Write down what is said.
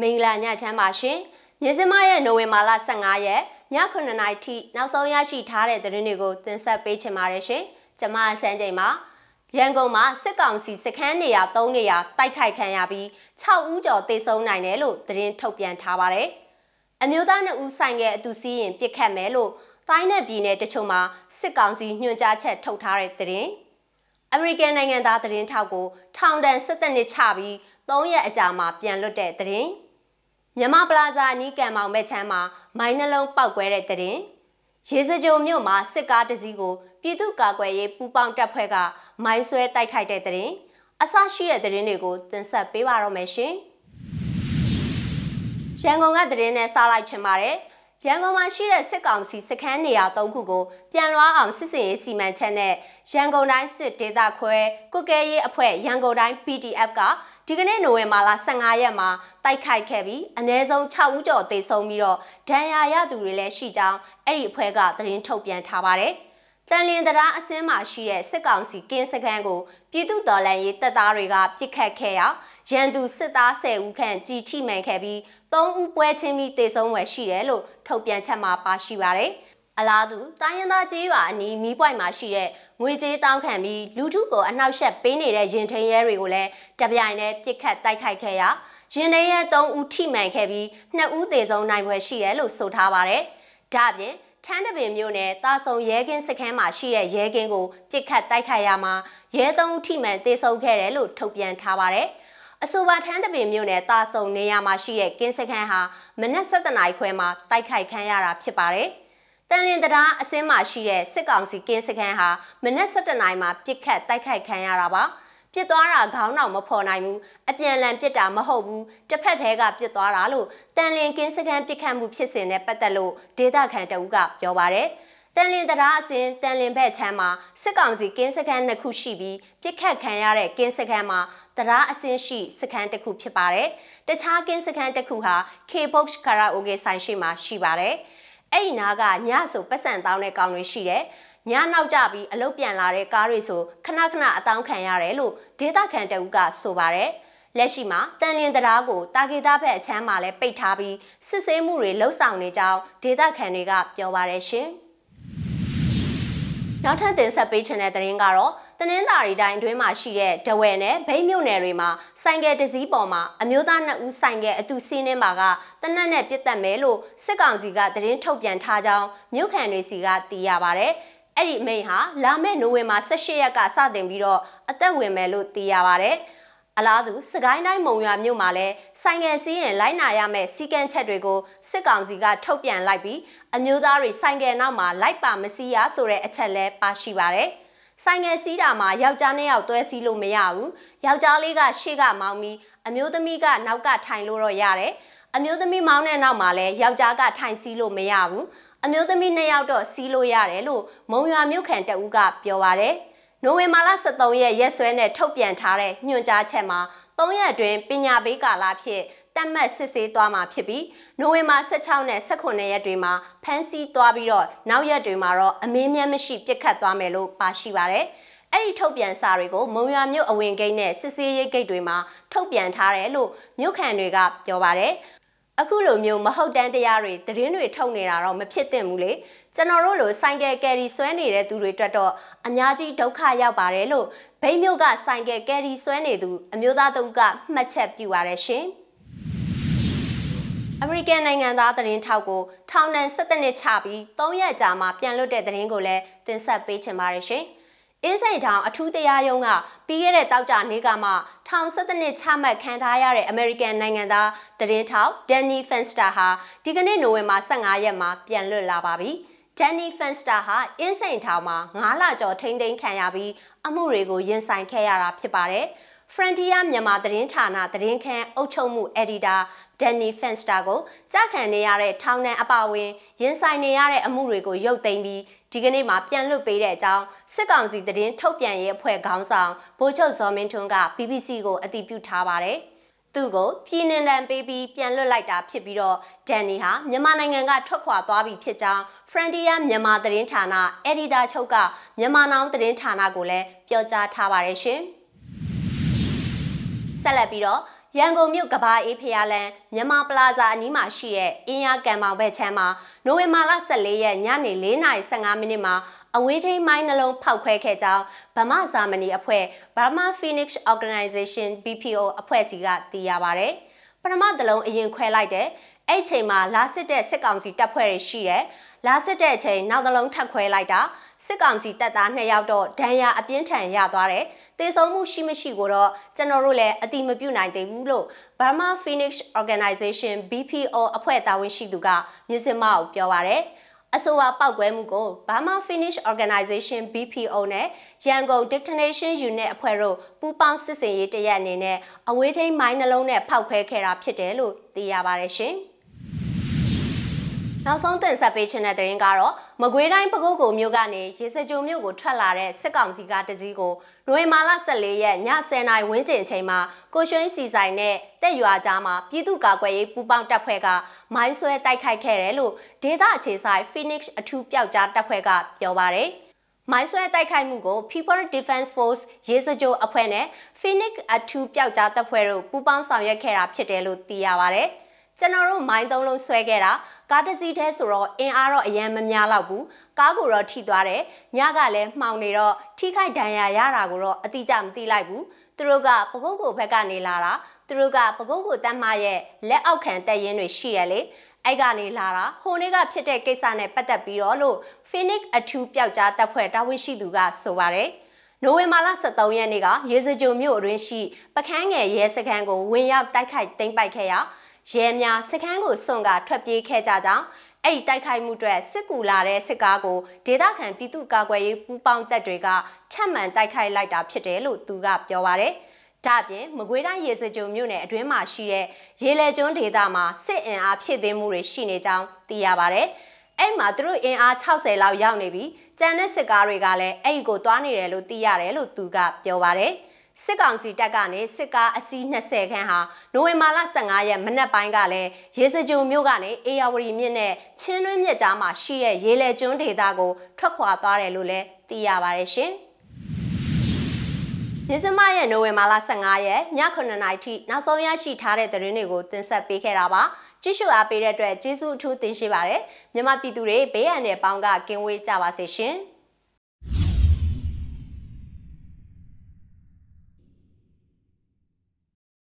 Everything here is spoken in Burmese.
မင်္ဂလာညချမ်းပါရှင်မြစမရဲ့နိုဝင်ဘာလ15ရက်ည9:00နာရီထိနောက်ဆုံးရရှိထားတဲ့သတင်းတွေကိုတင်ဆက်ပေးချင်ပါတယ်ရှင်ကျွန်မဆန်းချိန်ပါရန်ကုန်မှာစစ်ကောင်စီစခန်းနေရာ3နေရာတိုက်ခိုက်ခံရပြီး6ဦးကျော်သေဆုံးနိုင်တယ်လို့သတင်းထုတ်ပြန်ထားပါတယ်အမျိုးသား2ဦးဆိုင်ကအတူစီးရင်ပြစ်ခတ်မယ်လို့တိုင်းနယ်ပြည်နယ်တချို့မှာစစ်ကောင်စီညွှန်ကြားချက်ထုတ်ထားတဲ့သတင်းအမေရိကန်နိုင်ငံသားသတင်းထောက်ကိုထောင်ဒဏ်17နှစ်ချပြီး3ရက်အကြာမှာပြန်လွတ်တဲ့သတင်း မြမပလာဇာနီးကံမောင်မဲ့ချမ်းမှာမိုင်းနှလုံးပောက်ကွဲတဲ့တဲ့ရင်ရေစကြိုမြို့မှာစစ်ကားတစ်စီးကိုပြည်သူ့ကာကွယ်ရေးပူးပေါင်းတပ်ဖွဲ့ကမိုင်းဆွဲတိုက်ခိုက်တဲ့တဲ့ရင်အဆရှိတဲ့တဲ့ရင်တွေကိုတင်ဆက်ပေးပါတော့မယ်ရှင်ရန်ကုန်ကတဲ့ရင်နဲ့စားလိုက်ချင်ပါတယ် ရန်ကုန်မှာရှိတဲ့စစ်ကောင်စီစခန်းနေရာ၃ခုကိုပြန်လွှားအောင်စစ်စင်ရေးစီမံချက်နဲ့ရန်ကုန်တိုင်းစစ်ဒေသခွဲကုကဲရေးအဖွဲ့ရန်ကုန်တိုင်း PDF ကဒီကနေ့နိုဝင်ဘာလ15ရက်မှာတိုက်ခိုက်ခဲ့ပြီးအ ਨੇ ဆုံး6ဦးကျော်သေဆုံးပြီးတော့ဒဏ်ရာရသူတွေလည်းရှိကြောင်းအဲ့ဒီအဖွဲ့ကသတင်းထုတ်ပြန်ထားပါတယ်။ တန်လင်းတရားအစင်းမှာရှိတဲ့စစ်ကောင်စီကင်းစခန်းကိုပြည်သူ့တော်လှန်ရေးတပ်သားတွေကပြစ်ခတ်ခဲ့ရာရန်သူစစ်သား10ဦးခန့်ကြီးထိမှန်ခဲ့ပြီး3ဦးပွဲချင်းပြီးတေဆုံးွယ်ရှိတယ်လို့ထုတ်ပြန်ချက်မှာပါရှိပါတယ်။အလားတူတိုင်းရင်းသားကြေးရွာအနီးမီးပွိုင်မှာရှိတဲ့ငွေကြေးတောင်းခံပြီးလူထုကိုအနှောက်အယှက်ပေးနေတဲ့ရင်ထိန်ရဲတွေကိုလည်းတပြိုင်တည်းပြစ်ခတ်တိုက်ခိုက်ခဲ့ရာရင်ထိန်ရဲ3ဦးထိမှန်ခဲ့ပြီး2ဦးသေဆုံးနိုင်ွယ်ရှိတယ်လို့ဆိုထားပါတယ်။ဒါ့အပြင် ထန်းတပင်မြို့နယ်တာဆုံရဲကင်းစခန်းမှာရှိတဲ့ရဲကင်းကိုပြစ်ခတ်တိုက်ခိုက်ရမှာရဲ3ဦးထိမှန်သေဆုံးခဲ့တယ်လို့ထုတ်ပြန်ထားပါတယ်။အဆိုပါထန်းတပင်မြို့နယ်တာဆုံနေရာမှာရှိတဲ့ကင်းစခန်းဟာမနက်7:00နာရီခွဲမှာတိုက်ခိုက်ခံရတာဖြစ်ပါတယ်။တန်လင်တရားအစင်းမှာရှိတဲ့စစ်ကောင်စီကင်းစခန်းဟာမနက်7:00နာရီမှာပြစ်ခတ်တိုက်ခိုက်ခံရတာပါ ပြစ်သွားတာခေါင်းတော့မဖော်နိုင်ဘူးအပြန်လန်ပြစ်တာမဟုတ်ဘူးတစ်ဖက်သေးကပြစ်သွားတာလို့တန်လင်ကင်းစခန်းပြစ်ခတ်မှုဖြစ်စဉ်နဲ့ပတ်သက်လို့ဒေတာခန်တအုပ်ကပြောပါတယ်တန်လင်တရားအစင်တန်လင်ဘက်ချမ်းမှာစစ်ကောင်စီကင်းစခန်းနှစ်ခုရှိပြီးပြစ်ခတ်ခံရတဲ့ကင်းစခန်းမှာတရားအစင်ရှိစခန်းတစ်ခုဖြစ်ပါတယ်။တခြားကင်းစခန်းတစ်ခုဟာ K-Box Karaoke ဆိုင်ရှိမှာရှိပါတယ်။အဲ့ဒီနားကညဆိုပတ်စံတောင်းတဲ့ကောင်တွေရှိတယ် ညနောက်ကြပြီးအလုတ်ပြန်လာတဲ့ကားတွေဆိုခဏခဏအတောင်းခံရတယ်လို့ဒေတာခန်တအုပ်ကဆိုပါတယ်လက်ရှိမှာတန်လင်းတရားကိုတာဂေတာဘက်အချမ်းမှာလည်းပိတ်ထားပြီးစစ်ဆေးမှုတွေလှုပ်ဆောင်နေကြောင်းဒေတာခန်တွေကပြောပါတယ်ရှင်။နောက်ထပ်တင်ဆက်ပေးချင်တဲ့သတင်းကတော့တနင်္သာရီတိုင်းအတွင်းမှာရှိတဲ့ဒဝယ်နဲ့ဗိမ်းမြို့နယ်တွေမှာဆိုင်ကယ်တစ်စီးပေါ်မှာအမျိုးသားနှစ်ဦးဆိုင်ကယ်အတူစီးနှင်းပါကတနက်နဲ့ပြစ်တက်မယ်လို့စစ်ကောင်စီကသတင်းထုတ်ပြန်ထားကြောင်းမြို့ခံတွေစီကသိရပါဗျ။ အဲ့ဒီအမိန့်ဟာလာမယ့်နိုဝင်ဘာ18ရက်ကစတင်ပြီးတော့အသက်ဝင်မယ်လို့သိရပါဗျ။အလားတူစကိုင်းတိုင်းမုံရွာမြို့မှာလည်းဆိုင်ငယ်စီးရင်လိုက်နာရမယ့်စီကံချက်တွေကိုစစ်ကောင်စီကထုတ်ပြန်လိုက်ပြီးအမျိုးသားတွေဆိုင်ငယ်နောက်မှာလိုက်ပါမစီးရဆိုတဲ့အချက်လဲပါရှိပါတယ်။ဆိုင်ငယ်စီးတာမှာယောက်ျားနဲ့ယောက်တွဲစီးလို့မရဘူး။ယောက်ျားလေးကရှေ့ကမောင်းပြီးအမျိုးသမီးကနောက်ကထိုင်လို့တော့ရတယ်။အမျိုးသမီးမောင်းတဲ့နောက်မှာလည်းယောက်ျားကထိုင်စီးလို့မရဘူး။ အမျိုးသမီးနှစ်ယောက်တော့စီးလို့ရတယ်လို့မုံရွာမြို့ခံတအူးကပြောပါရယ်။နိုဝင်ဘာလ23ရက်ရက်စွဲနဲ့ထုတ်ပြန်ထားတဲ့ညွှန်ကြားချက်မှာ3ရက်အတွင်းပညာပေးကာလဖြစ်တတ်မှတ်စစ်ဆေးသွားမှာဖြစ်ပြီးနိုဝင်ဘာ16နဲ့18ရက်တွေမှာဖမ်းဆီးသွားပြီးတော့နောက်ရက်တွေမှာတော့အမင်းမြတ်မရှိပြစ်ခတ်သွားမယ်လို့ပါရှိပါတယ်။အဲ့ဒီထုတ်ပြန်စာတွေကိုမုံရွာမြို့အဝင်ဂိတ်နဲ့စစ်ဆေးရေးဂိတ်တွေမှာထုတ်ပြန်ထားတယ်လို့မြို့ခံတွေကပြောပါတယ်။ အခုလိုမျိုးမဟုတ်တန်းတရားတွေသတင်းတွေထုတ်နေတာတော့မဖြစ်သင့်ဘူးလေကျွန်တော်တို့လိုဆိုင်ကယ်ကယ်ရီဆွဲနေတဲ့သူတွေအတွက်တော့အများကြီးဒုက္ခရောက်ပါတယ်လို့ဗိမ်းမြို့ကဆိုင်ကယ်ကယ်ရီဆွဲနေသူအမျိုးသားတုပ်ကမှတ်ချက်ပြုပါရရှင်အမေရိကန်နိုင်ငံသားသတင်းထောက်ကိုထောင်ဒဏ်17နှစ်ချပြီး3ရက်ကြာမှပြန်လွတ်တဲ့သတင်းကိုလည်းတင်ဆက်ပေးချင်ပါတယ်ရှင်။ အင်းစိန်ထောင်အထူးတရားရုံးကပြီးခဲ့တဲ့တောက်ကြနေ့ကမှထောင်17နှစ်ချမှတ်ခံထားရတဲ့အမေရိကန်နိုင်ငံသားသတင်းထောက်ဒန်နီဖန်စတာဟာဒီကနေ့နိုဝင်ဘာ15ရက်မှာပြန်လွတ်လာပါပြီ။ဒန်နီဖန်စတာဟာအင်းစိန်ထောင်မှာ9လကျော်ထိန်းသိမ်းခံရပြီးအမှုတွေကိုရင်ဆိုင်ခဲ့ရတာဖြစ်ပါတယ်။ Frontier မြန်မာသတင်းဌာနသတင်းခန်းအုပ်ချုပ်မှုအက်ဒီတာဒန်နီဖန်စတာကိုကြားခံနေရတဲ့ထောင်နှံအပါဝင်ရင်ဆိုင်နေရတဲ့အမှုတွေကိုရုပ်သိမ်းပြီးဒီကနေ့မှပြန်လွတ်ပေးတဲ့အကြောင်းစစ်ကောင်စီသတင်းထုတ်ပြန်ရေးအဖွဲ့ခေါင်းဆောင်ဗိုလ်ချုပ်ဇော်မင်းထွန်းက BBC ကိုအတည်ပြုထားပါတယ်။သူ့ကိုပြည်နှင်တန်ပေးပြီးပြန်လွတ်လိုက်တာဖြစ်ပြီးတော့ဒန်နီဟာမြန်မာနိုင်ငံကထွက်ခွာသွားပြီဖြစ်ကြောင်း Frontier မြန်မာသတင်းဌာနအက်ဒီတာချုပ်ကမြန်မာနောင်သတင်းဌာနကိုလည်းပြောကြားထားပါတယ်ရှင်။ ဆက်လက်ပြီးတော့ရရန်ကုန်မြို့ကဘာအေးဖျားလန်မြန်မာပလာဇာအနီးမှာရှိတဲ့အင်းရကံမောင်ဘက်ချမ်းမှာနိုဝင်ဘာလ14ရက်ညနေ4:15မိနစ်မှာအဝေးထိန်းမိုင်းနှလုံးဖောက်ခွဲခဲ့ကြောင်းဗမာဇာမနီအဖွဲ့ Burma Phoenix Organization BPO အဖွဲ့စီကသိရပါဗျ။ပထမတလုံးအရင်ခွဲလိုက်တဲ့ အဲ့ချိန်မှာလာစစ်တဲ့စစ်ကောင်စီတပ်ဖွဲ့တွေရှိတယ်။လာစစ်တဲ့အချိန်နောက်တလုံးထပ်ခွဲလိုက်တာစစ်ကောင်စီတပ်သား2ယောက်တော့ဒဏ်ရာအပြင်းထန်ရသွားတယ်။တေဆုံးမှုရှိမရှိကိုတော့ကျွန်တော်တို့လည်းအတိမပြုနိုင်သေးဘူးလို့ Burma Phoenix Organization BPO အဖွဲ့တာဝန်ရှိသူကမြစ်စမကိုပြောပါရယ်အဆိုပါပောက်ကွဲမှုကို Burma Finish Organization BPO နဲ့ရန်ကုန် Detonation Unit အဖွဲ့တို့ပူးပေါင်းစစ်စင်ရေးတရက်အနေနဲ့အဝေးထိန်းမိုင်းနှလုံးနဲ့ဖောက်ခွဲခဲ့တာဖြစ်တယ်လို့သိရပါတယ်ရှင်။ နောက်ဆုံးတင်ဆက်ပေးခြင်းတဲ့သတင်းကတော့မကွေးတိုင်းပကုတ်ကိုမြို့ကနေရေစကြိုမြို့ကိုထွက်လာတဲ့စစ်ကောင်စီကတစည်းကိုနိုဝင်ဘာလ14ရက်ည10:00နာရီဝန်းကျင်အချိန်မှာကိုရွှင်းစီဆိုင်နဲ့တက်ရွာကြားမှာပြည်သူ့ကာကွယ်ရေးပူးပေါင်းတပ်ဖွဲ့ကမိုင်းဆွဲတိုက်ခိုက်ခဲ့တယ်လို့ဒေသအခြေဆိုင် Phoenix အထူးပျောက်ကြားတပ်ဖွဲ့ကပြောပါရယ်မိုင်းဆွဲတိုက်ခိုက်မှုကို People Defense Force ရေစကြိုအဖွဲ့နဲ့ Phoenix အထူးပျောက်ကြားတပ်ဖွဲ့တို့ပူးပေါင်းဆောင်ရွက်ခဲ့တာဖြစ်တယ်လို့သိရပါဗျ။ ကျွန်တော်တို့မိုင်းသုံးလုံးဆွဲခဲ့တာကားတစ်စီးထဲဆိုတော့အင်အားတော့အရင်မများတော့ဘူးကားကိုတော့ထိသွားတယ်ညကလည်းမှောင်နေတော့ထိခိုက်ဒဏ်ရာရတာကိုတော့အတိအကျမသိလိုက်ဘူးသူတို့ကပကုတ်ကိုဘက်ကနေလာတာသူတို့ကပကုတ်ကိုတတ်မှရဲ့လက်အောက်ခံတက်ရင်တွေရှိတယ်လေအဲ့ကနေလာတာဟိုနေ့ကဖြစ်တဲ့ကိစ္စနဲ့ပတ်သက်ပြီးတော့လို့ Phoenix အထူးပျောက်ကြားတပ်ဖွဲ့တာဝန်ရှိသူကဆိုပါတယ်နိုဝင်ဘာလ23ရက်နေ့ကရေစကြိုမြို့အတွင်းရှိပကန်းငယ်ရဲစခန်းကိုဝင်ရောက်တိုက်ခိုက်သိမ်းပိုက်ခဲ့ရာ ရဲများစခန်းကိုစွန့်ကထွက်ပြေးခဲ့ကြကြောင်းအဲ့ဒီတိုက်ခိုက်မှုအတွက်စစ်ကူလာတဲ့စစ်ကားကိုဒေသခံပြည်သူ့ကာကွယ်ရေးပူးပေါင်းတပ်တွေကထပ်မံတိုက်ခိုက်လိုက်တာဖြစ်တယ်လို့သူကပြောပါရယ်ဒါပြင်မကွေးတိုင်းရေစကြုံမြို့နယ်အတွင်းမှာရှိတဲ့ရေလေကျွန်းဒေသမှာစစ်အင်အားဖြည့်သိမ်းမှုတွေရှိနေကြောင်းသိရပါဗျ။အဲ့မှာသူတို့အင်အား60လောက်ရောက်နေပြီးကျန်တဲ့စစ်ကားတွေကလည်းအဲ့ဒီကိုသွားနေတယ်လို့သိရတယ်လို့သူကပြောပါဗျ။ စစ်ကောင်စီတပ်ကနေစစ်ကားအစီး20ခန်းဟာနိုဝင်ဘာလ15ရက်မနက်ပိုင်းကလည်းရေစကြုံမြို့ကနေအေယာဝတီမြစ်နဲ့ချင်းတွင်းမြစ်ကြားမှာရှိတဲ့ရေလေကျွန်းဒေသကိုထွက်ခွာသွားတယ်လို့လည်းသိရပါတယ်ရှင်။ဒီဇင်ဘာရဲ့နိုဝင်ဘာလ15ရက်ည9:00နာရီထိနောက်ဆုံးရရှိထားတဲ့သတင်းတွေကိုတင်ဆက်ပေးခဲ့တာပါ။ကြည့်ရှုအားပေးတဲ့အတွက်ကျေးဇူးအထူးတင်ရှိပါတယ်။မြန်မာပြည်သူတွေဘေးရန်တဲ့ပေါင်းကကင်းဝေးကြပါစေရှင်။